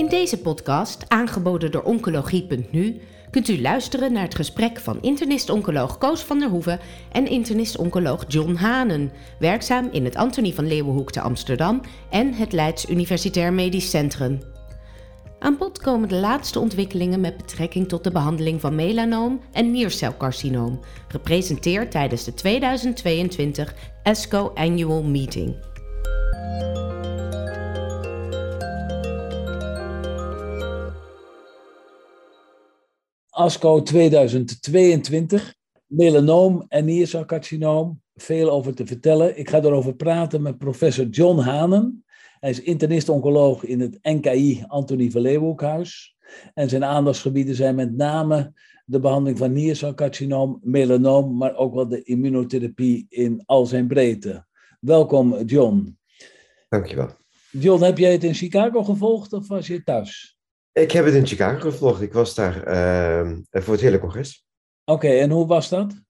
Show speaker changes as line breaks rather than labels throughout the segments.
In deze podcast, aangeboden door Oncologie.nu, kunt u luisteren naar het gesprek van internist-oncoloog Koos van der Hoeven en internist-oncoloog John Hanen, werkzaam in het Antonie van Leeuwenhoek te Amsterdam en het Leids Universitair Medisch Centrum. Aan bod komen de laatste ontwikkelingen met betrekking tot de behandeling van melanoom en niercelcarcinoom, gepresenteerd tijdens de 2022 ESCO Annual Meeting.
ASCO 2022, melanoom en niercelcarcinoom. Veel over te vertellen. Ik ga erover praten met professor John Hanen. Hij is internist-oncoloog in het NKI Antonie van Leeuwenhoekhuis. En zijn aandachtsgebieden zijn met name de behandeling van niercelcarcinoom, melanoom, maar ook wel de immunotherapie in al zijn breedte. Welkom, John.
Dankjewel.
John, heb jij het in Chicago gevolgd of was je thuis?
Ik heb het in Chicago gevolgd. Ik was daar uh, voor het hele congres.
Oké, en hoe was dat?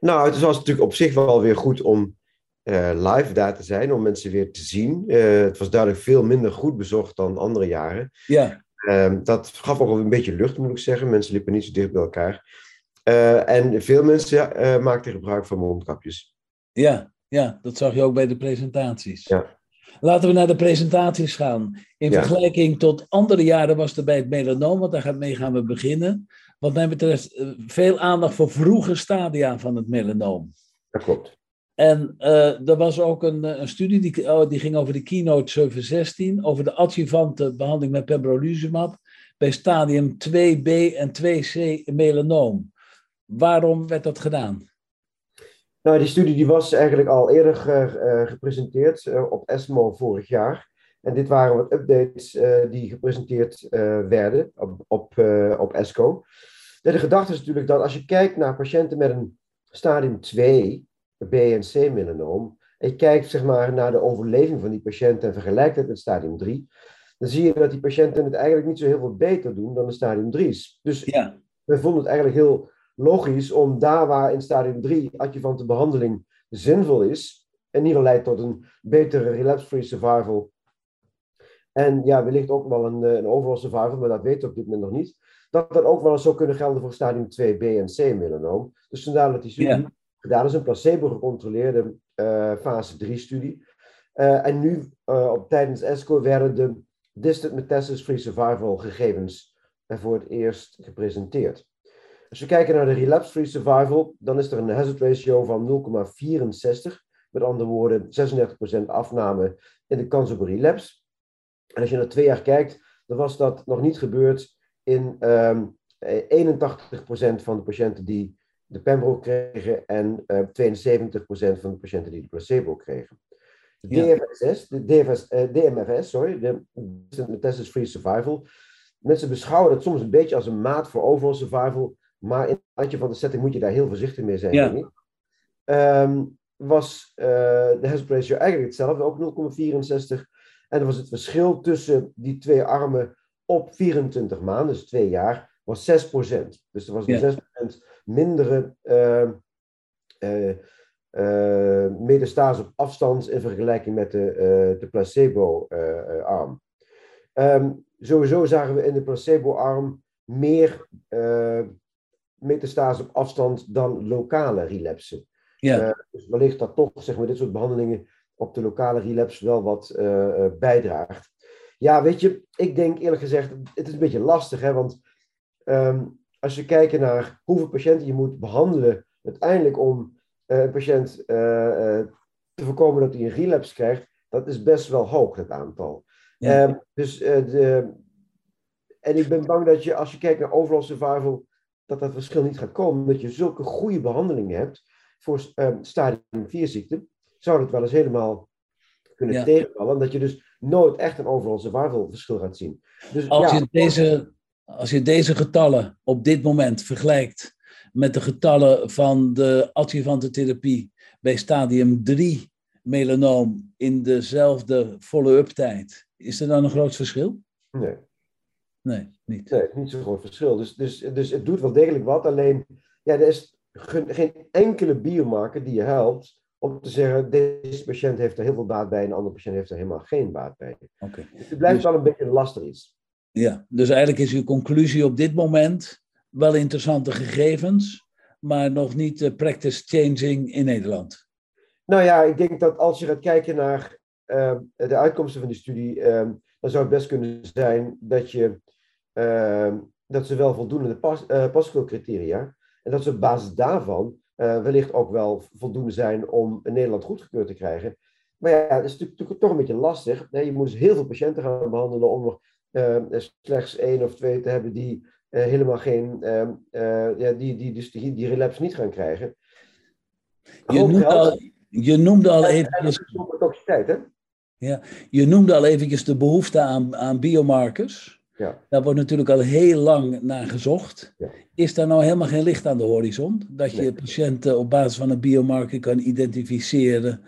Nou, het was natuurlijk op zich wel weer goed om uh, live daar te zijn, om mensen weer te zien. Uh, het was duidelijk veel minder goed bezocht dan andere jaren.
Ja.
Uh, dat gaf ook een beetje lucht, moet ik zeggen. Mensen liepen niet zo dicht bij elkaar. Uh, en veel mensen maakten gebruik van mondkapjes.
Ja, ja, dat zag je ook bij de presentaties.
Ja.
Laten we naar de presentaties gaan. In
Ja.
vergelijking tot andere jaren was er bij het melanoom, want daar gaan, mee gaan we beginnen. Wat mij betreft eh, veel aandacht voor vroege stadia van het melanoom.
Dat klopt.
En eh, er was ook een, eh, een studie die, oh, die ging over de keynote 716, over de adjuvante behandeling met pembrolizumab bij stadium 2b en 2c melanoom. Waarom werd dat gedaan?
Nou, die studie die was eigenlijk al eerder ge- eh, gepresenteerd eh, op ESMO vorig jaar. En dit waren wat updates eh, die gepresenteerd werden op, op, op ESCO. De gedachte is natuurlijk dat als je kijkt naar patiënten met een stadium 2, B en C melanoom, en je kijkt zeg maar, naar de overleving van die patiënten en vergelijkt het met stadium 3, dan zie je dat die patiënten het eigenlijk niet zo heel veel beter doen dan de stadium 3's. Dus
Ja,
we vonden het eigenlijk heel logisch om daar waar in stadium 3 adjuvante behandeling zinvol is, en in ieder geval leidt tot een betere relapse-free survival. En ja, wellicht ook wel een, eh, een overall survival, maar dat weten we op dit moment nog niet. Dat dat ook wel eens zou kunnen gelden voor stadium 2 B en C melanoom. Dus vandaar dat die studie gedaan is, een placebo-gecontroleerde eh, fase 3-studie. Eh, en nu, op, tijdens ESCO, werden de distant metastasis-free survival gegevens er voor het eerst gepresenteerd. Als we kijken naar de relapse-free survival, dan is er een hazard ratio van 0,64. Met andere woorden, 36% afname in de kans op een relapse. En als je naar twee jaar kijkt, dan was dat nog niet gebeurd in ehm, eh, 81% van de patiënten die de Pembro kregen en eh 72% van de patiënten die de placebo kregen. De. DFSS, de DFS, eh, DMFS, sorry, de Distant Metastasis Free Survival. Mensen beschouwen dat soms een beetje als een maat voor overall survival, maar in het handje van de setting moet je daar heel voorzichtig mee zijn.
Ja.
Ehm, was eh, de hazard ratio eigenlijk hetzelfde, ook 0,64. En dan was het verschil tussen die twee armen op 24 maanden, dus twee jaar, was 6%. Dus er was een
Ja.
6% mindere eh, metastase op afstand in vergelijking met de, de placebo-arm. Ehm, sowieso zagen we in de placebo-arm meer metastase op afstand dan lokale relapsen.
ja,
Eh, dus wellicht dat toch zeg maar, dit soort behandelingen op de lokale relapse wel wat eh, eh, bijdraagt. Ja, weet je, ik denk eerlijk gezegd, het is een beetje lastig, hè, want ehm, als je kijkt naar hoeveel patiënten je moet behandelen, uiteindelijk om een patiënt te voorkomen dat hij een relapse krijgt, dat is best wel hoog, dat aantal.
Ja.
Ehm, dus, de, en ik ben bang dat je, als je kijkt naar overall survival, dat dat verschil niet gaat komen, omdat je zulke goede behandelingen hebt voor ehm, stadium 4 ziekte, zou dat wel eens helemaal kunnen
Ja.
tegenvallen. Dat je dus nooit echt een overall survival verschil gaat zien. Dus,
Als,
ja,
je deze, als je deze getallen op dit moment vergelijkt met de getallen van de adjuvante therapie bij stadium 3 melanoom in dezelfde follow-up tijd, is er dan een groot verschil?
nee,
Nee, niet.
nee, niet zo'n groot verschil. Dus, dus, dus het doet wel degelijk wat, alleen ja, er is ge- geen enkele biomarker die je helpt om te zeggen, deze patiënt heeft er heel veel baat bij en een andere patiënt heeft er helemaal geen baat bij.
Oké.
Dus het blijft
Dus-
wel een beetje lastig iets.
Ja, dus eigenlijk is uw conclusie op dit moment wel interessante gegevens, maar nog niet practice changing in Nederland.
Nou ja, ik denk dat als je gaat kijken naar uh, de uitkomsten van die studie, uh, dan zou het best kunnen zijn dat, je, dat ze wel voldoen aan de pas, criteria en dat ze op basis daarvan uh, wellicht ook wel voldoende zijn om in Nederland goedgekeurd te krijgen. Maar ja, dat is natuurlijk toch een beetje lastig. Nee, je moet dus heel veel patiënten gaan behandelen om er uh, slechts één of twee te hebben die uh, helemaal geen, ja, die, die, dus die, die relapse niet gaan krijgen.
Je noemde, al, je noemde al even.
toxiciteit, hè?
Ja, je noemde al eventjes de behoefte aan, aan biomarkers.
Ja.
Daar wordt natuurlijk al heel lang naar gezocht.
Ja.
Is daar nou helemaal geen licht aan de horizon? Dat je
Nee.
patiënten op basis van een biomarker kan identificeren?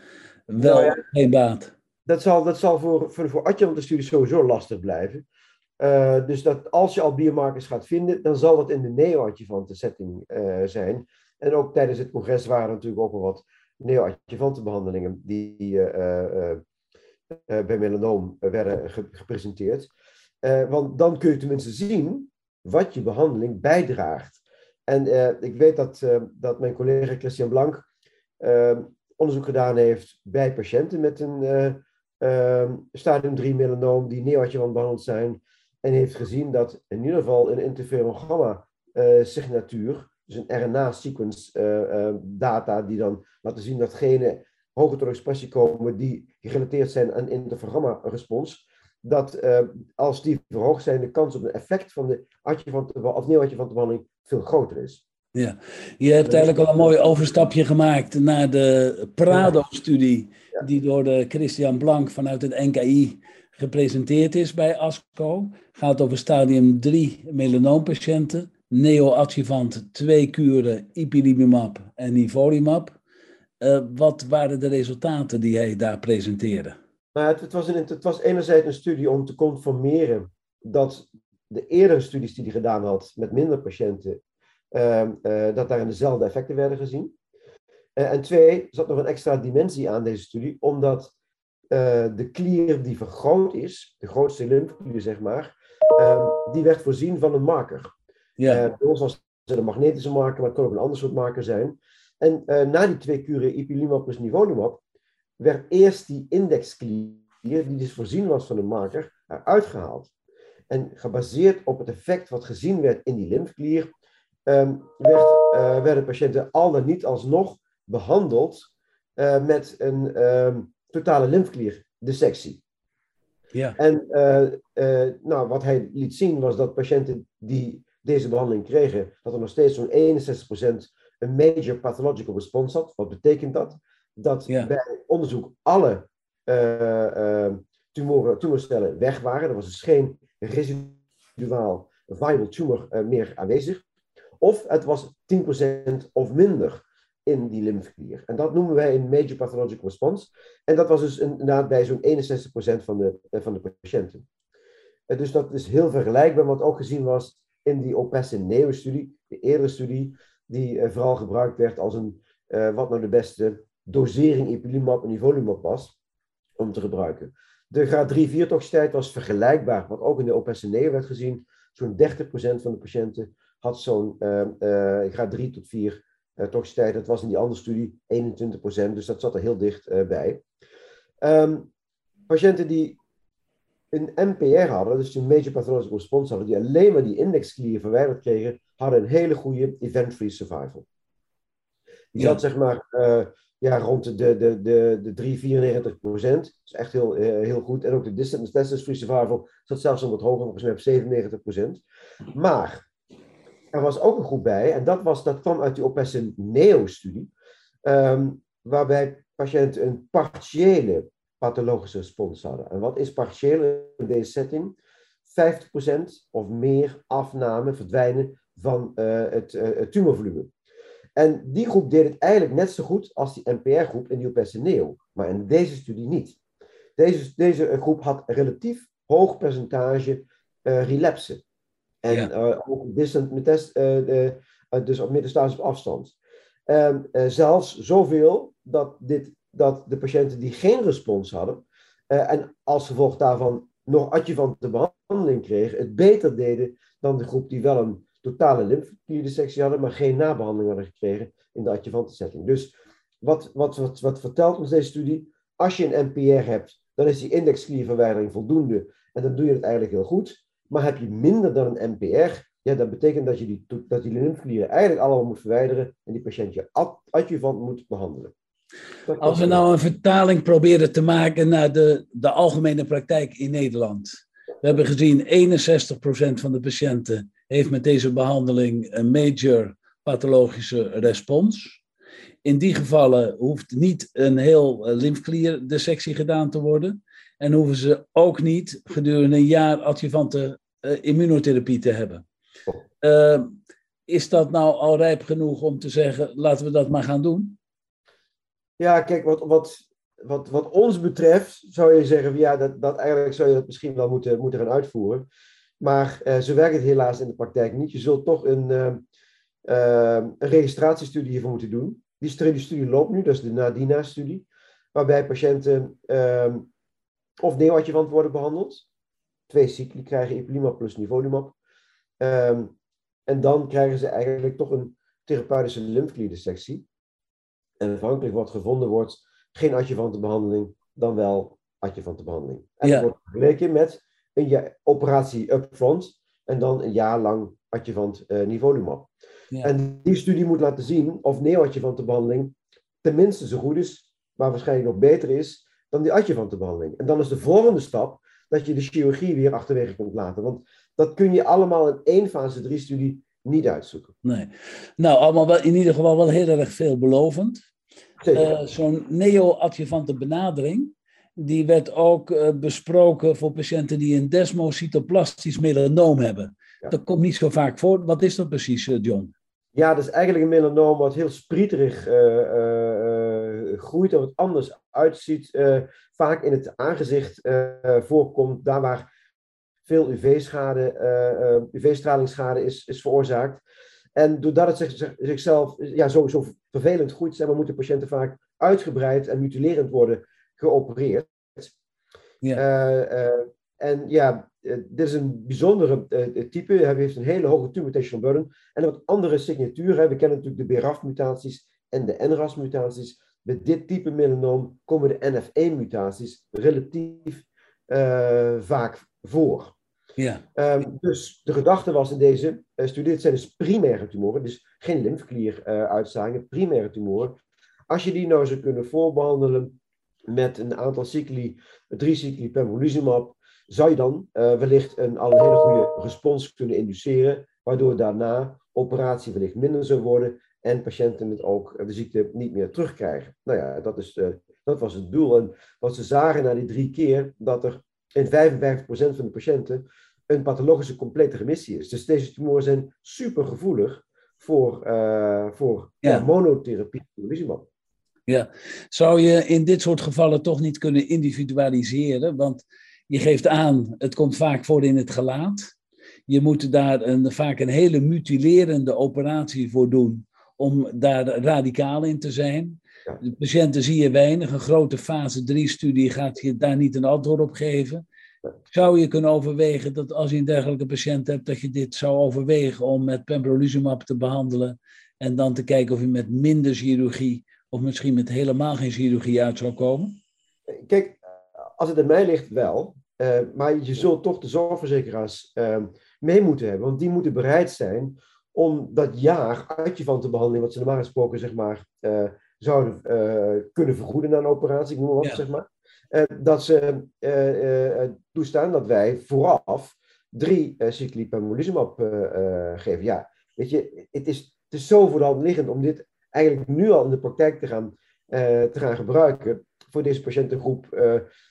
Wel
Nou ja.
geen baat.
Dat zal, dat zal voor, voor, voor adjuvante studies sowieso lastig blijven. Eh, dus dat als je al biomarkers gaat vinden, dan zal dat in de neo-adjuvante setting eh, zijn. En ook tijdens het congres waren er natuurlijk ook wel wat neo-adjuvante behandelingen die eh, bij melanoom werden ge- gepresenteerd. Eh, want dan kun je tenminste zien wat je behandeling bijdraagt. En eh, ik weet dat, eh, dat mijn collega Christian Blank onderzoek gedaan heeft bij patiënten met een stadium 3 melanoom die neoadjuvant behandeld zijn. En heeft gezien dat in ieder geval een interferon gamma signatuur, dus een RNA-sequence data, die dan laten zien dat genen hoger tot expressie komen die gerelateerd zijn aan interferon gamma respons. Dat eh, als die verhoogd zijn, de kans op een effect van de adjuvante of neoadjuvante behandeling veel groter is.
Ja. Je hebt eigenlijk al een mooi overstapje gemaakt naar de Prado-studie, die door de Christian Blank vanuit het NKI gepresenteerd is bij ASCO. Gaat over stadium 3 melanoompatiënten, neoadjuvant, twee kuren, ipilimumab en nivolumab. Eh, wat waren de resultaten die hij daar presenteerde?
Maar het, het, was een, het was enerzijds een studie om te conformeren dat de eerdere studies die hij gedaan had met minder patiënten, ehm, eh, dat daarin dezelfde effecten werden gezien. Eh, en twee, er zat nog een extra dimensie aan deze studie, omdat eh, de klier die vergroot is, de grootste lymfeklier zeg maar, ehm, die werd voorzien van een marker.
Ja,
bij ons was het een magnetische marker, maar het kon ook een ander soort marker zijn. En na die twee kuren ipilimumab plus nivolumab, werd eerst die indexklier, die dus voorzien was van een marker, eruit gehaald. En gebaseerd op het effect wat gezien werd in die lymfeklier, ehm, werd, eh, werden patiënten al dan niet alsnog behandeld eh, met een ehm, totale lymfeklierdissectie.
ja,
En eh, nou, wat hij liet zien was dat patiënten die deze behandeling kregen, dat er nog steeds zo'n 61% een major pathological response had. Wat betekent dat? Dat
Ja.
bij onderzoek alle eh, tumoren, tumorcellen weg waren. Er was dus geen residuaal viable tumor eh, meer aanwezig. Of het was 10% of minder in die lymfeklier. En dat noemen wij een major pathological response. En dat was dus inderdaad bij zo'n 61% van de, van de patiënten. Dus dat is heel vergelijkbaar met wat ook gezien was in die OPESIN-NEO-studie, de eerdere studie, die vooral gebruikt werd als een, wat nou de beste dosering ipilimumab en nivolumab was, om te gebruiken. De graad 3-4 toxiciteit was vergelijkbaar, wat ook in de OPESIN-NEO werd gezien. Zo'n 30% van de patiënten had zo'n eh, eh, graad 3 tot 4 eh, toxiciteit. Dat was in die andere studie 21%, dus dat zat er heel dicht eh, bij. Ehm, patiënten die een MPR hadden, dus een Major Pathological Response hadden, die alleen maar die indexklier verwijderd kregen, hadden een hele goede event-free survival. Die
Ja.
zat zeg maar eh, ja, rond de, de, de, de, de 3, 94 procent. Dat is echt heel, eh, heel goed. En ook de distant metastasis-free survival zat zelfs nog wat hoger, volgens mij op 97 procent. Maar er was ook een groep bij, en dat, was, dat kwam uit die OPESIN NEO-studie, ehm, waarbij patiënten een partiële pathologische respons hadden. En wat is partiële in deze setting? 50% of meer afname, verdwijnen van eh, het, eh, het tumorvolume. En die groep deed het eigenlijk net zo goed als die NPR-groep in die OPESIN NEO, maar in deze studie niet. Deze, deze groep had relatief hoog percentage eh relapsen. En
Ja.
eh, ook distant metast, eh, dus op metastasis op afstand. Eh, zelfs zoveel dat, dit, dat de patiënten die geen respons hadden, en als gevolg daarvan nog adjuvante behandeling kregen, het beter deden dan de groep die wel een totale lymfeklierensectie hadden, maar geen nabehandeling hadden gekregen in de adjuvante setting. Dus wat, wat, wat, wat vertelt ons deze studie? Als je een NPR hebt, dan is die indexklierverwijdering voldoende en dan doe je het eigenlijk heel goed. Maar heb je minder dan een NPR, ja, dat betekent dat je die, dat die lymfeklieren eigenlijk allemaal moet verwijderen en die patiënt je adjuvant moet behandelen.
Als we nou een vertaling proberen te maken naar de, de algemene praktijk in Nederland. We hebben gezien 61% van de patiënten heeft met deze behandeling een major pathologische respons. In die gevallen hoeft niet een heel eh, lymfeklierdissectie gedaan te worden. En hoeven ze ook niet gedurende een jaar adjuvante uh, immunotherapie te hebben. Uh, is dat nou al rijp genoeg om te zeggen, laten we dat maar gaan doen?
Ja, kijk, wat, wat, wat, wat ons betreft zou je zeggen, ja, dat, dat eigenlijk zou je dat misschien wel moeten, moeten gaan uitvoeren. Maar uh, zo werkt het helaas in de praktijk niet. Je zult toch een, uh, uh, een registratiestudie hiervoor moeten doen. Die studie loopt nu, dat is de NADINA-studie, waarbij patiënten ehm, of neoadjuvant worden behandeld. Twee cycli krijgen ipilimumab plus nivolumab. Um, en dan krijgen ze eigenlijk toch een therapeutische lymfeklierdissectie. En afhankelijk wat gevonden wordt, geen adjuvante behandeling, dan wel adjuvante behandeling. En dat wordt vergeleken met een operatie upfront en dan een jaar lang adjuvant uh, nivolumab. Ja. En die studie moet laten zien of neoadjuvante behandeling tenminste zo goed is, maar waarschijnlijk nog beter is dan die adjuvante behandeling. En dan is de volgende stap dat je de chirurgie weer achterwege kunt laten. Want dat kun je allemaal in één fase 3 studie niet uitzoeken.
Nee. Nou, allemaal wel, in ieder geval wel heel erg veelbelovend. Uh, Zo'n neo-adjuvante benadering, die werd ook uh, besproken voor patiënten die een desmocytoplastisch melanoom hebben. Dat komt niet zo vaak voor. Wat is dat precies, uh, John?
Ja, dat is eigenlijk een melanoom wat heel sprieterig groeit en wat anders uitziet. vaak in het aangezicht voorkomt, daar waar veel UV-schade, UV-stralingsschade is, is veroorzaakt. En doordat het zich, zichzelf ja, zo, zo vervelend groeit, zijn, moeten patiënten vaak uitgebreid en mutilerend worden geopereerd. Ja. Uh, uh, en ja, uh, dit is een bijzondere type. Hij heeft een hele hoge tumor mutational burden en een wat andere signatuur. We kennen natuurlijk de BRAF-mutaties en de NRAS-mutaties. Met dit type melanoom komen de NF1-mutaties relatief vaak voor. Ja. Um, dus de gedachte was in deze uh, studie, het zijn dus primaire tumoren, dus geen lymfeklieruitzaaiingen, uh, primaire tumoren. Als je die nou zou kunnen voorbehandelen met een aantal cycli, drie cycli pembrolizumab, zou je dan uh, wellicht een, al een hele goede respons kunnen induceren, waardoor daarna operatie wellicht minder zou worden en patiënten het ook de ziekte niet meer terugkrijgen. Nou ja, dat, is, dat was het doel. En wat ze zagen na die drie keer, dat er in 55% van de patiënten een pathologische complete remissie is. Dus deze tumoren zijn super gevoelig voor, uh, voor ja. monotherapie
Ja, zou je in dit soort gevallen toch niet kunnen individualiseren? Want je geeft aan, het komt vaak voor in het gelaat. Je moet daar een, vaak een hele mutilerende operatie voor doen om daar radicaal in te zijn. De patiënten zie je weinig. Een grote fase 3-studie gaat je daar niet een antwoord op geven. Zou je kunnen overwegen dat als je een dergelijke patiënt hebt, dat je dit zou overwegen om met pembrolizumab te behandelen en dan te kijken of je met minder chirurgie of misschien met helemaal geen chirurgie uit zou komen?
Kijk, als het aan mij ligt wel, uh, maar je zult toch de zorgverzekeraars uh, mee moeten hebben, want die moeten bereid zijn om dat jaar adjuvante behandeling, wat ze normaal gesproken zeg maar, uh, zouden kunnen vergoeden na een operatie, ik noem maar wat, zeg maar. dat ze toestaan dat wij vooraf drie uh, cycli pembrolizumab geven. Ja, weet je, het is, het is zo voor de hand liggend om dit eigenlijk nu al in de praktijk te gaan, te gaan gebruiken voor deze patiëntengroep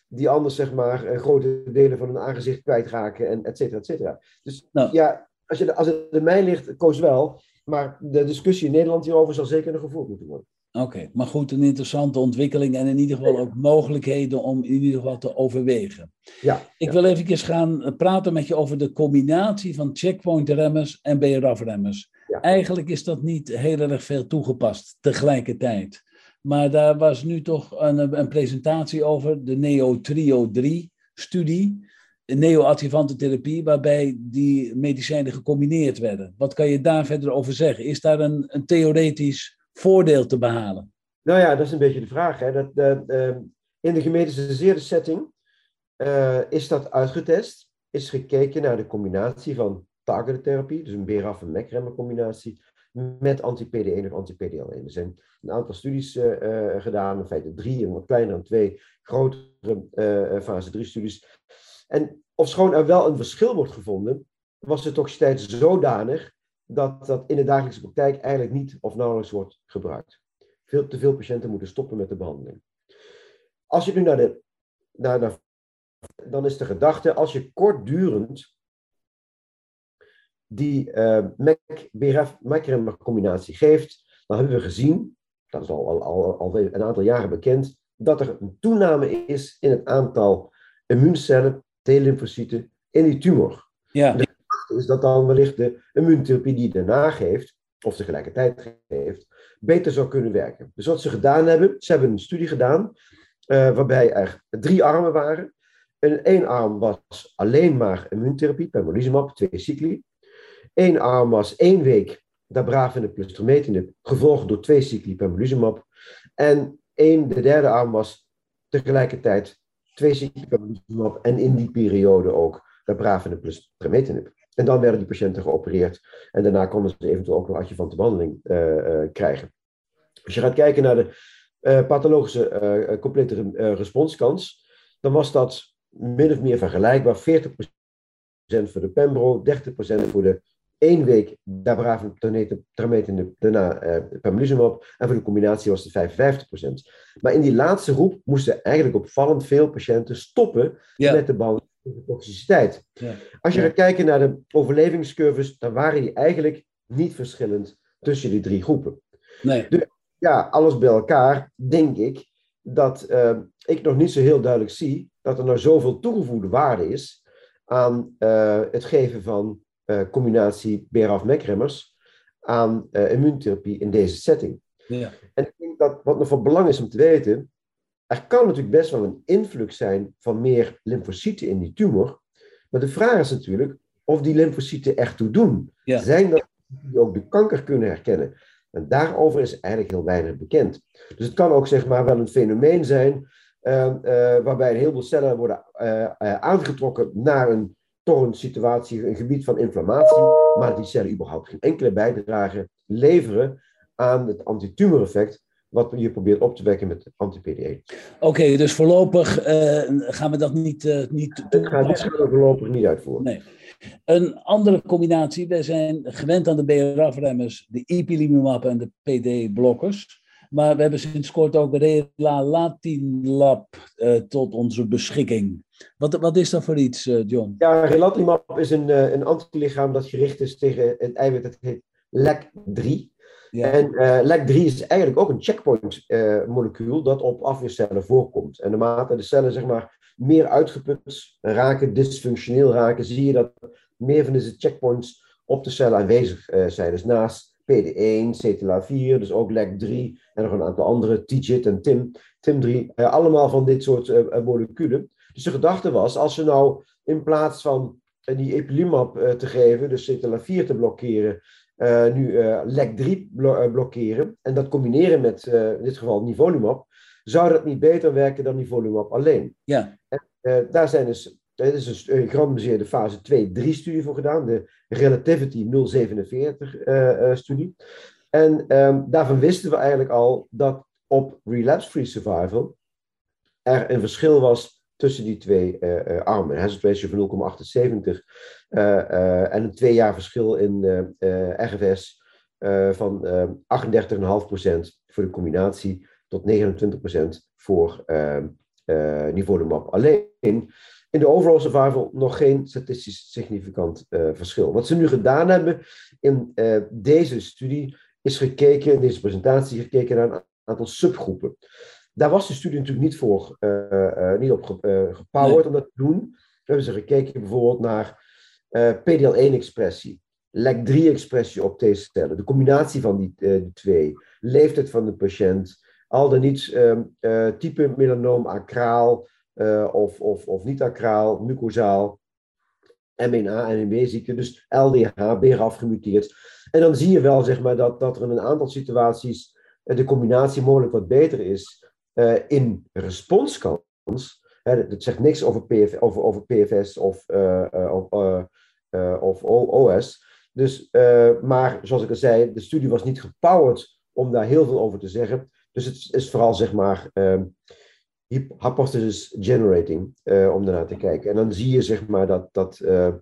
die anders zeg maar grote delen van hun aangezicht kwijtraken en et cetera, et cetera. Dus nou. ja, als, je, als het in mij ligt, koos wel. Maar de discussie in Nederland hierover zal zeker nog gevoerd moeten worden.
Oké, maar goed, een interessante ontwikkeling en in ieder geval ook mogelijkheden om in ieder geval te overwegen. Ja, Ik wil even gaan praten met je over de combinatie van checkpoint-remmers en BRAF-remmers. Ja. Eigenlijk is dat niet heel erg veel toegepast tegelijkertijd. Maar daar was nu toch een, een presentatie over, de NEO-TRIO 3-studie. neoadjuvante therapie, waarbij die medicijnen gecombineerd werden. Wat kan je daar verder over zeggen? Is daar een, een theoretisch voordeel te behalen?
Nou ja, dat is een beetje de vraag. Hè. Dat, uh, in de gemetiseerde setting uh, is dat uitgetest. Is gekeken naar de combinatie van targeted dus een BRAF en MEC-remmer combinatie, met anti-PD1 of anti-PDL1. Er zijn een aantal studies uh, gedaan, in feite drie, een wat kleiner dan twee grotere fase 3 studies. En ofschoon er wel een verschil wordt gevonden, was de toxiciteit zodanig dat dat in de dagelijkse praktijk eigenlijk niet of nauwelijks wordt gebruikt. Veel te veel patiënten moeten stoppen met de behandeling. Als je nu naar de, naar dan is de gedachte, als je kortdurend die uh, MEC-BRF combinatie geeft, dan hebben we gezien, dat is al, al, al, al een aantal jaren bekend, dat er een toename is in het aantal immuuncellen, T-lymfocyten, in die tumor. Ja. De gedachte is dat dan wellicht de immuuntherapie die daarna geeft, of tegelijkertijd geeft, beter zou kunnen werken. Dus wat ze gedaan hebben, ze hebben een studie gedaan uh, waarbij er drie armen waren. En één arm was alleen maar immuuntherapie, pembrolizumab, twee cycli. Eén arm was één week dabravinib plus trametinib, gevolgd door twee cycli pembrolizumab. En één, de derde arm was tegelijkertijd twee cycli pembrolizumab en in die periode ook dabravinib plus. En dan werden die patiënten geopereerd en daarna konden ze eventueel ook nog adjuvante behandeling uh, uh, krijgen. Als je gaat kijken naar de uh, pathologische complete responskans, dan was dat min of meer vergelijkbaar. 40% voor de Pembro, 30% voor de één week dabraven trametinib, daarna uh, pembrolizumab. En voor de combinatie was het 55%. Maar in die laatste groep moesten eigenlijk opvallend veel patiënten stoppen met de behandeling de toxiciteit. Ja. Als je gaat kijken naar de overlevingscurves, dan waren die eigenlijk niet verschillend tussen die drie groepen. Nee. Dus ja, alles bij elkaar, denk ik, dat uh, ik nog niet zo heel duidelijk zie dat er nou zoveel toegevoegde waarde is aan uh, het geven van combinatie BRAF-MEC-remmers aan immuuntherapie in deze setting. Ja. En ik denk dat wat nog van belang is om te weten, er kan natuurlijk best wel een influx zijn van meer lymfocyten in die tumor, maar de vraag is natuurlijk of die lymfocyten echt toe doen. Zijn dat die ook de kanker kunnen herkennen? En daarover is eigenlijk heel weinig bekend. Dus het kan ook zeg maar wel een fenomeen zijn uh, uh, waarbij een heleboel cellen worden uh, aangetrokken naar een, toch een situatie, een gebied van inflammatie, maar die cellen überhaupt geen enkele bijdrage leveren aan het antitumoreffect wat je probeert op te wekken met anti-PDE.
Oké, dus voorlopig gaan we dat niet, uh, niet
Ik ga dit voorlopig niet uitvoeren.
Nee. Een andere combinatie, wij zijn gewend aan de BRAF-remmers, de ipilimumab en de PD-blokkers. Maar we hebben sinds kort ook Relalatinlab uh, tot onze beschikking. Wat, wat is dat voor iets, uh, John?
Ja, Relatimab is een, uh, een antilichaam dat gericht is tegen het eiwit dat heet LEC3. Ja. En LEC3 is eigenlijk ook een checkpoint-molecuul dat op afweercellen voorkomt. En naarmate de cellen zeg maar, meer uitgeput raken, dysfunctioneel raken, zie je dat meer van deze checkpoints op de cellen aanwezig zijn. Dus naast PD1, CTLA4, dus ook LEC3 en nog een aantal andere, TIGIT en TIM, TIM3, eh, allemaal van dit soort eh, eh, moleculen. Dus de gedachte was, als we nou in plaats van uh, die epilimab uh, te geven, dus CTLA4 te blokkeren, uh, nu LEC3 blo blokkeren en dat combineren met in dit geval nivolumab, zou dat niet beter werken dan nivolumab alleen? Ja. En, daar zijn dus er is een gerandomiseerde fase 2-3-studie voor gedaan, de Relativity 047-studie. Uh, en um, daarvan wisten we eigenlijk al dat op relapse-free survival er een verschil was tussen die twee uh, armen. Hazard ratio van 0,78 en een twee jaar verschil in RFS van 38,5% voor de combinatie tot 29% voor nivolumab alleen in de overall survival nog geen statistisch significant verschil. Wat ze nu gedaan hebben in deze studie is gekeken, in deze presentatie gekeken naar een aantal subgroepen. Daar was de studie natuurlijk niet voor, uh, niet op gepowerd nee. om dat te doen. We hebben ze gekeken bijvoorbeeld naar PDL1-expressie, LEC3-expressie op T-cellen, de combinatie van die, die, twee, leeftijd van de patiënt, al dan niet ehm, type melanoom acraal, of, of, of niet acraal, mucosaal, MNA, NMB-ziekte, dus LDH, BRAF gemuteerd. En dan zie je wel zeg maar, dat, dat er in een aantal situaties de combinatie mogelijk wat beter is in responskans. Het zegt niks over, over, over PFS of, of, of OS. Dus, maar zoals ik al zei, de studie was niet gepowered om daar heel veel over te zeggen. Dus het is vooral zeg maar um, hypothesis generating uh, om daarnaar te kijken. En dan zie je zeg maar dat, dat eh,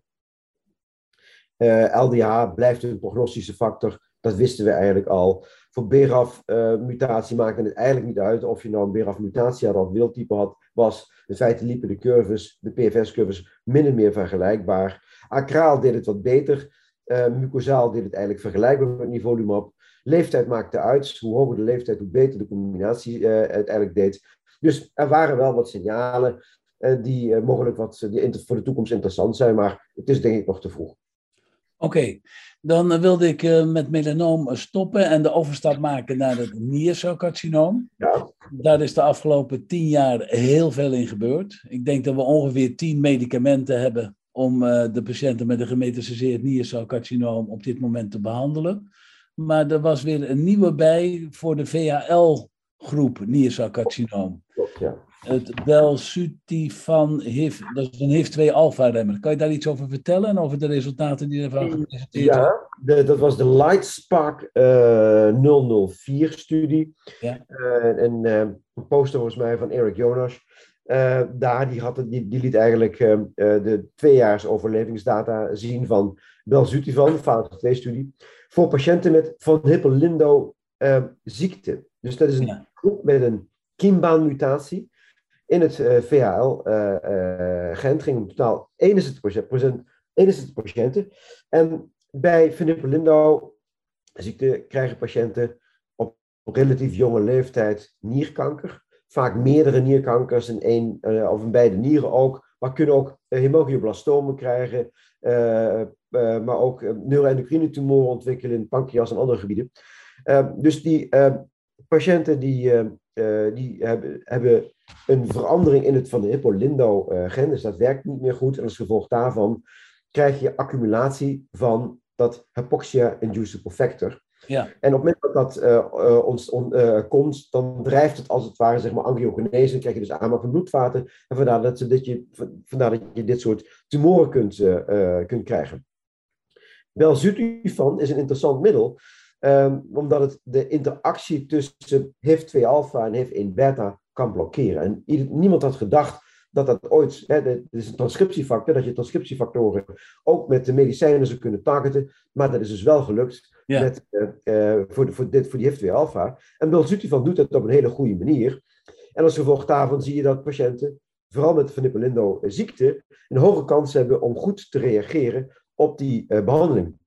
eh, LDH blijft een prognostische factor. Dat wisten we eigenlijk al. Voor BRAF-mutatie maakte het eigenlijk niet uit of je nou een BRAF-mutatie had of wildtype had. Was in feite liepen de curves, de PFS-curves, min of meer vergelijkbaar. Acraal deed het wat beter. mucosaal deed het eigenlijk vergelijkbaar met nivolumab. Leeftijd maakte uit. Hoe hoger de leeftijd, hoe beter de combinatie uh, uiteindelijk deed. Dus er waren wel wat signalen uh, die uh, mogelijk wat, die voor de toekomst interessant zijn, maar het is denk ik nog te vroeg.
Oké, dan wilde ik met melanoom stoppen en de overstap maken naar het niercelcarcinoom. Ja. Daar is de afgelopen tien jaar heel veel in gebeurd. Ik denk dat we ongeveer tien medicamenten hebben om de patiënten met een gemetastaseerd niercelcarcinoom op dit moment te behandelen. Maar er was weer een nieuwe bij voor de VHL-groep niercelcarcinoom. Ja. Het Belsutifan HIV, dat is een HIV-2-alpha-remmer. Kan je daar iets over vertellen over de resultaten die ervan gepresenteerd
Ja, dat was de Lightspark uh, eh, 004-studie. Ja. Uh, en uh, een poster volgens mij van Eric Jonas. daar, die, had, die, die liet eigenlijk de tweejaars overlevingsdata zien van Belzutifan, fase 2-studie voor patiënten met Van Hippel-Lindau uh, ziekte. Dus dat is een groep met een kiembaan-mutatie in het uh, VHL-gen. Uh, ging om totaal 71, 71 patiënten. En bij Van Hippel-Lindau ziekte krijgen patiënten op relatief jonge leeftijd nierkanker. Vaak meerdere nierkankers in één of in beide nieren ook. Maar kunnen ook hemoglioblastomen krijgen, maar ook neuroendocrine tumoren ontwikkelen in pancreas en andere gebieden. Dus die patiënten die, die hebben, hebben een verandering in het van de Hippo-Lindau-gen, dus dat werkt niet meer goed. En als gevolg daarvan krijg je accumulatie van dat hypoxia-inducible factor. Ja. En op het moment dat dat uh, ons, on, uh, komt, dan drijft het als het ware zeg maar, angiogenese. Dan krijg je dus aanmaak van bloedvaten. En vandaar dat, dat, je, vandaar dat je dit soort tumoren kunt, uh, kunt krijgen. Belzutifan is een interessant middel, um, omdat het de interactie tussen HIF2-alpha en HIF1-beta kan blokkeren. En niemand had gedacht dat dat ooit, hè, dit is een transcriptiefactor, dat je transcriptiefactoren ook met de medicijnen zou kunnen targeten, maar dat is dus wel gelukt met, uh, uh, voor, de, voor, dit, voor die HIF2-alpha. En belzutifan doet dat op een hele goede manier. En als gevolg daarvan zie je dat patiënten, vooral met Van Lindo ziekte, een hoge kans hebben om goed te reageren op die uh, behandeling.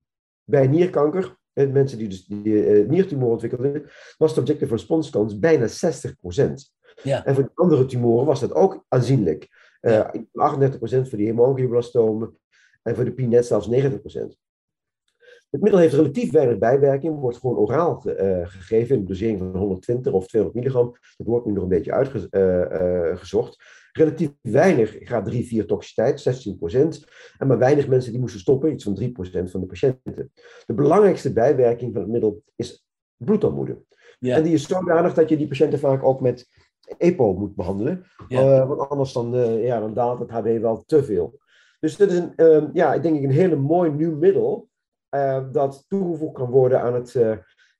Bij nierkanker, en mensen die dus die, uh, niertumor ontwikkelden, was de objective response kans bijna 60%. Ja. En voor de andere tumoren was dat ook aanzienlijk. Uh, 38% voor die hemangioblastomen en voor de PNET zelfs 90%. Het middel heeft relatief weinig bijwerking, wordt gewoon oraal uh, gegeven in een dosering van 120 of 200 milligram. Dat wordt nu nog een beetje uitgezocht. Relatief weinig gaat 3-4 toxiciteit, 16%. En maar weinig mensen die moesten stoppen, iets van 3% van de patiënten. De belangrijkste bijwerking van het middel is bloedarmoede. Ja. En die is zodanig dat je die patiënten vaak ook met EPO moet behandelen. Ja. Uh, want anders dan, uh, ja, dan daalt het HB wel te veel. Dus dit is een, uh, ja, ik denk een hele mooi nieuw middel dat toegevoegd kan worden aan het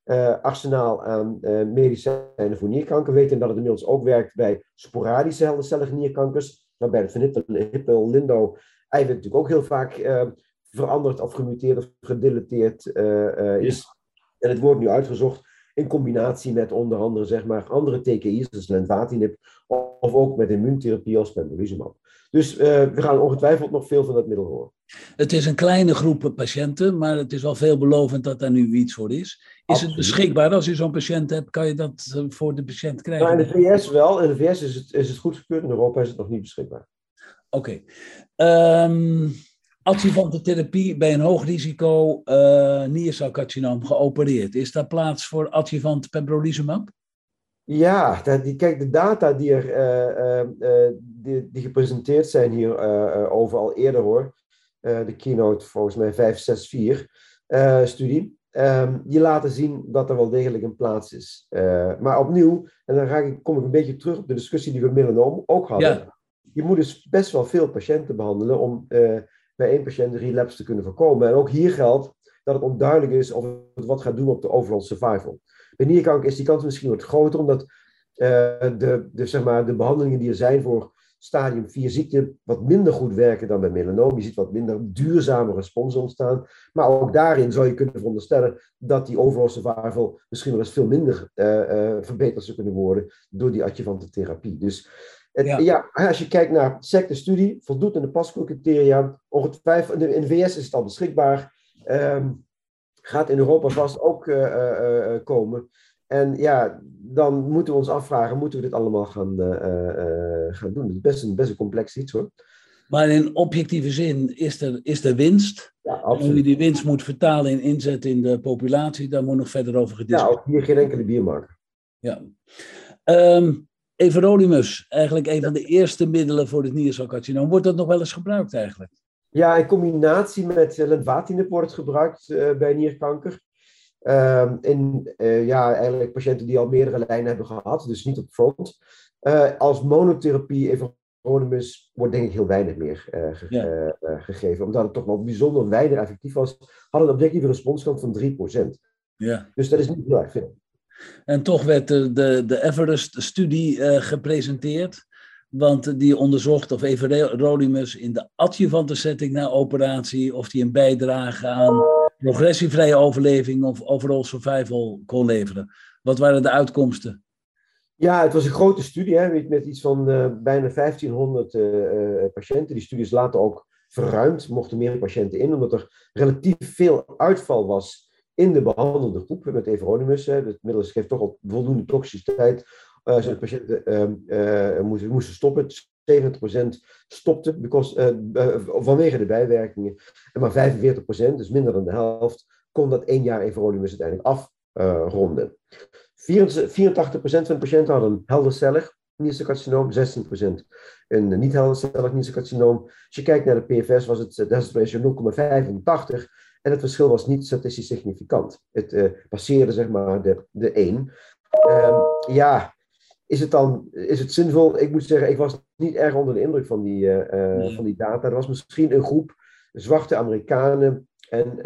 uh, arsenaal aan uh, medicijnen voor nierkanker. We weten dat het inmiddels ook werkt bij sporadische heldercellige nierkankers. Waarbij het van Hippel-Lindo eiwit natuurlijk ook heel vaak uh, veranderd of gemuteerd of gedilateerd is. En het wordt nu uitgezocht in combinatie met onder andere zeg maar, andere TKI's, dus lenvatinib, of ook met immuuntherapie als pembrolizumab. Dus we gaan ongetwijfeld nog veel van dat middel horen.
Het is een kleine groep patiënten, maar het is wel veelbelovend dat daar nu iets voor is. Is het beschikbaar als je zo'n patiënt hebt? Kan je dat eh, voor de patiënt krijgen?
Nou, in de VS wel. In de VS is het, is het goedgekeurd. In Europa is het nog niet beschikbaar.
Oké. Okay. Um, ehm, therapie bij een hoog risico uh, niercelcarcinoom geopereerd. Is daar plaats voor adjuvant pembrolizumab?
Ja, die, kijk, de data die er, uh, die, die gepresenteerd zijn hier over al eerder hoor. De keynote volgens mij 564 studie. Um, die laten zien dat er wel degelijk een plaats is. maar opnieuw, en dan ga ik, kom ik een beetje terug op de discussie die we melanoom ook hadden. Ja. Je moet dus best wel veel patiënten behandelen om bij één patiënt relapse te kunnen voorkomen. En ook hier geldt dat het onduidelijk is of het wat gaat doen op de overall survival. Bij nierkanker is die kans misschien wat groter, omdat uh, de, de, zeg maar, de behandelingen die er zijn voor stadium 4 ziekte wat minder goed werken dan bij melanoom. Je ziet wat minder duurzame respons ontstaan. Maar ook daarin zou je kunnen veronderstellen dat die overall survival misschien wel eens veel minder uh, uh, verbeterd zou kunnen worden door die adjuvante therapie. Dus ja. als je kijkt naar secte-studie, voldoet aan de pasco-criteria. Ongetwijfeld, in de VS is het al beschikbaar. Um, gaat in Europa vast ook uh, komen. En ja, dan moeten we ons afvragen, moeten we dit allemaal gaan, gaan doen? Het is best een, best een complex iets hoor.
Maar in objectieve zin is er, is er winst. Ja, absoluut. En hoe je die winst moet vertalen in inzet in de populatie, daar moet nog verder over gediscussieerd
worden. Ja, ook hier geen enkele biermarkt.
Ja. Um, Everolimus, eigenlijk een van de eerste middelen voor het niercelcarcinoom. Wordt dat nog wel eens gebruikt eigenlijk?
Ja, in combinatie met lenvatinib wordt het gebruikt uh, bij nierkanker. Uh, in uh, ja, eigenlijk patiënten die al meerdere lijnen hebben gehad, dus niet op front. Uh, als monotherapie everolimus wordt denk ik heel weinig meer ge ja. gegeven, omdat het toch wel bijzonder weinig effectief was. Had een objectieve responskant van 3%. Ja. Dus dat is niet heel erg veel.
En toch werd de, de, de Everest-studie gepresenteerd. Want die onderzocht of everolimus in de adjuvante setting na operatie... of die een bijdrage aan progressievrije overleving of overall survival kon leveren. Wat waren de uitkomsten?
Ja, het was een grote studie hè, met iets van uh, bijna 1500 uh, uh, patiënten. Die studie is later ook verruimd, mochten meer patiënten in, omdat er relatief veel uitval was in de behandelde groep met everonimus. Het middel geeft toch al voldoende toxiciteit. Uh, patiënten uh, moesten, moesten stoppen. 70% stopte because, vanwege de bijwerkingen. En maar 45%, dus minder dan de helft, kon dat één jaar everonimus uiteindelijk afronden. 84% van de patiënten hadden een heldercellig nierselcarcinoom, 16% een niet heldercellig nierselcarcinoom. Als je kijkt naar de PFS was het hazard ratio 0,85 en het verschil was niet statistisch significant. Het uh, passeerde zeg maar de, de 1. Ehm, ja, is het dan is het zinvol? Ik moet zeggen, ik was niet erg onder de indruk van die, uh, van die data. Er was misschien een groep zwarte Amerikanen en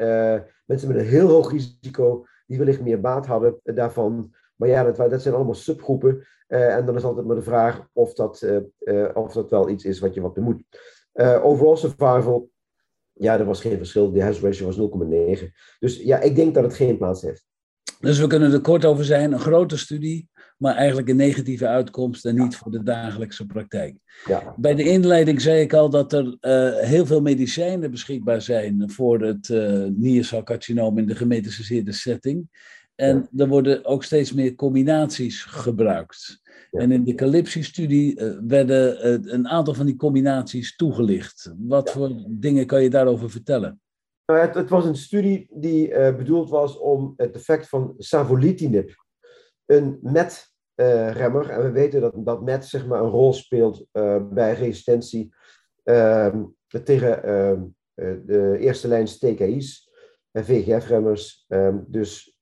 mensen met een heel hoog risico die wellicht meer baat hadden daarvan. Maar ja, dat, dat zijn allemaal subgroepen. en dan is altijd maar de vraag of dat, of dat wel iets is wat je wat moet. overall survival ja, er was geen verschil. De hazard ratio was 0,9. Dus ja, ik denk dat het geen plaats heeft.
Dus we kunnen er kort over zijn. Een grote studie, maar eigenlijk een negatieve uitkomst en niet voor de dagelijkse praktijk. Ja. Bij de inleiding zei ik al dat er uh, heel veel medicijnen beschikbaar zijn voor het uh, niercelcarcinoom in de gemetastaseerde setting. En er worden ook steeds meer combinaties gebruikt. En in de Calypsi-studie uh, werden uh, een aantal van die combinaties toegelicht. Wat voor dingen kan je daarover vertellen?
Nou, het, het was een studie die uh, bedoeld was om het effect van savolitinib, een MET-remmer, en we weten dat, dat MET zeg maar, een rol speelt bij resistentie ehm, tegen ehm, de eerste lijn TKI's en VGF-remmers. Ehm, dus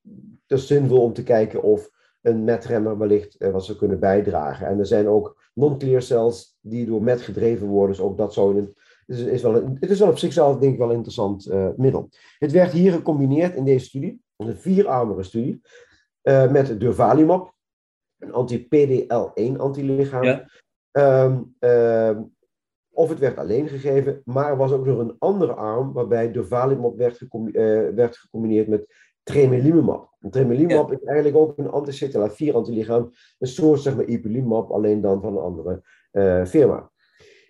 het is zinvol om te kijken of een MET-remmer wellicht uh, wat zou kunnen bijdragen. En er zijn ook non-clear cells die door MET gedreven worden, dus ook dat zou een, het is, is wel een, het is wel op zichzelf denk ik wel een interessant uh, middel. Het werd hier gecombineerd in deze studie, een vierarmige studie, uh, met durvalumab, een anti-PDL1 antilichaam. Ja. Um, um, of het werd alleen gegeven, maar er was ook nog een andere arm waarbij durvalumab werd, werd gecombineerd met tremelimumab. tremelimumab is eigenlijk ook een anti-CTLA-4 antilichaam. Een soort zeg maar ipilimumab, alleen dan van een andere uh, firma.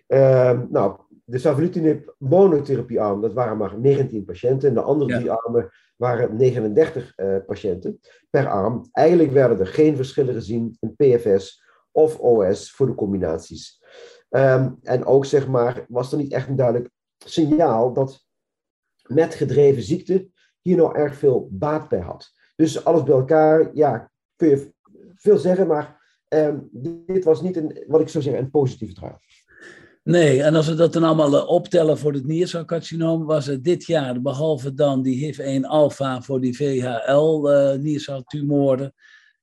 Uh, nou, de savolitinib monotherapiearm, dat waren maar 19 patiënten. En de andere drie armen waren 39 uh, eh, patiënten per arm. Eigenlijk werden er geen verschillen gezien in PFS of OS voor de combinaties. Um, en ook zeg maar, was er niet echt een duidelijk signaal dat met gedreven ziekte hier nou erg veel baat bij had. Dus alles bij elkaar, ja, kun je veel zeggen, maar um, dit was niet een, wat ik zou zeggen, een positieve draad.
Nee, en als we dat dan allemaal eh, optellen voor het niercelcarcinoom, was het dit jaar, behalve dan die HIV-1-alpha voor die VHL-nierceltumoren, uh,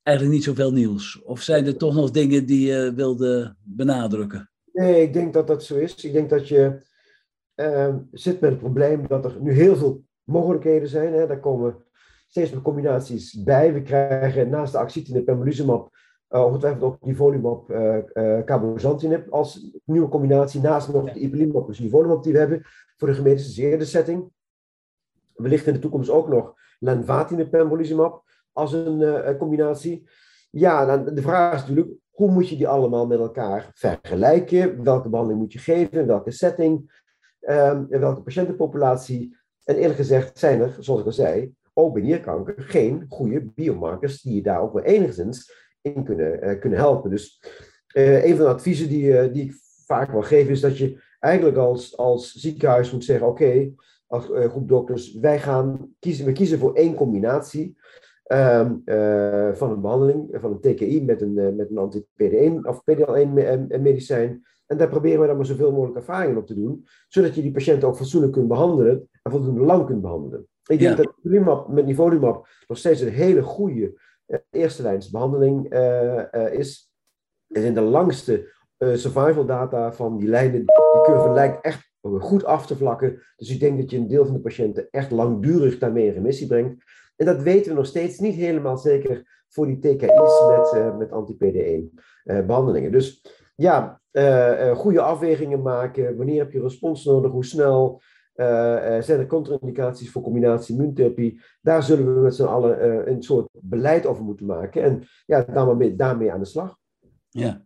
eigenlijk niet zoveel nieuws. Of zijn er toch nog dingen die je wilde benadrukken?
Nee, ik denk dat dat zo is. Ik denk dat je uh, zit met het probleem dat er nu heel veel mogelijkheden zijn. Hè. Daar komen steeds meer combinaties bij. We krijgen naast de axitinib pembrolizumab uh, ongetwijfeld ook nivolumab uh, uh, cabozantinib als nieuwe combinatie. Naast nog de ipilimumab, dus nivolumab die we hebben voor de gemediceerde setting. Wellicht in de toekomst ook nog lenvatinib pembrolizumab als een combinatie. Ja, dan de vraag is natuurlijk, hoe moet je die allemaal met elkaar vergelijken? Welke behandeling moet je geven? In welke setting? Um, welke patiëntenpopulatie? En eerlijk gezegd zijn er, zoals ik al zei, ook nierkanker geen goede biomarkers die je daar ook wel enigszins in kunnen, uh, kunnen helpen. Dus uh, een van de adviezen die, uh, die ik vaak wel geef is dat je eigenlijk als, als ziekenhuis moet zeggen: oké, als groep dokters, wij gaan kiezen, we kiezen voor één combinatie. Um, van een behandeling, van een TKI met een, met een anti-PD1 of PD-L1 medicijn. En daar proberen we dan maar zoveel mogelijk ervaringen op te doen, zodat je die patiënten ook fatsoenlijk kunt behandelen en voldoende lang kunt behandelen. Ik denk ja. dat Limap met nivolumab nog steeds een hele goede uh, eerste lijns behandeling uh, uh, is. Er zijn de langste survival data van die lijnen. Die curve lijkt echt goed af te vlakken. Dus ik denk dat je een deel van de patiënten echt langdurig daarmee in remissie brengt. En dat weten we nog steeds niet helemaal zeker voor die TKI's met, met anti-PD1 behandelingen. Dus ja, goede afwegingen maken. Wanneer heb je respons nodig? Hoe snel? Uh, zijn er contra-indicaties voor combinatie immuuntherapie? Daar zullen we met z'n allen uh, een soort beleid over moeten maken. En ja, daarmee, daarmee aan de slag.
Ja.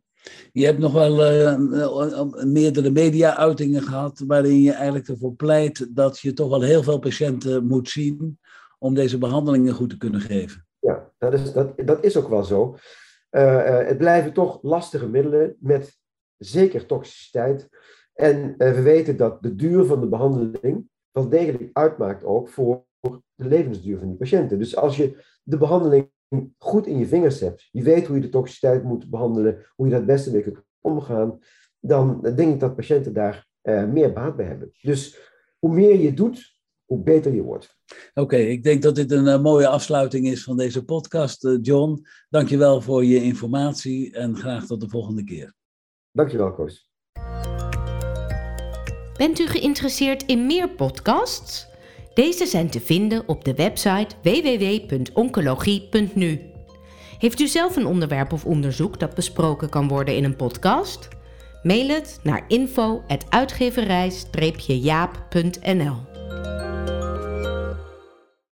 Je hebt nog wel uh, meerdere media-uitingen gehad waarin je eigenlijk ervoor pleit dat je toch wel heel veel patiënten moet zien om deze behandelingen goed te kunnen geven.
Ja, dat is, dat, dat is ook wel zo. het blijven toch lastige middelen met zeker toxiciteit. En uh, we weten dat de duur van de behandeling wel degelijk uitmaakt ook voor de levensduur van die patiënten. Dus als je de behandeling goed in je vingers hebt, je weet hoe je de toxiciteit moet behandelen, hoe je dat het beste mee kunt omgaan, dan denk ik dat patiënten daar uh, meer baat bij hebben. Dus hoe meer je doet, hoe beter je wordt.
Oké, okay, ik denk dat dit een uh, mooie afsluiting is van deze podcast. Uh, John, dankjewel voor je informatie en graag tot de volgende keer.
Dankjewel, Koos.
Bent u geïnteresseerd in meer podcasts? Deze zijn te vinden op de website www.oncologie.nu. Heeft u zelf een onderwerp of onderzoek dat besproken kan worden in een podcast? Mail het naar info@uitgeverij-jaap.nl.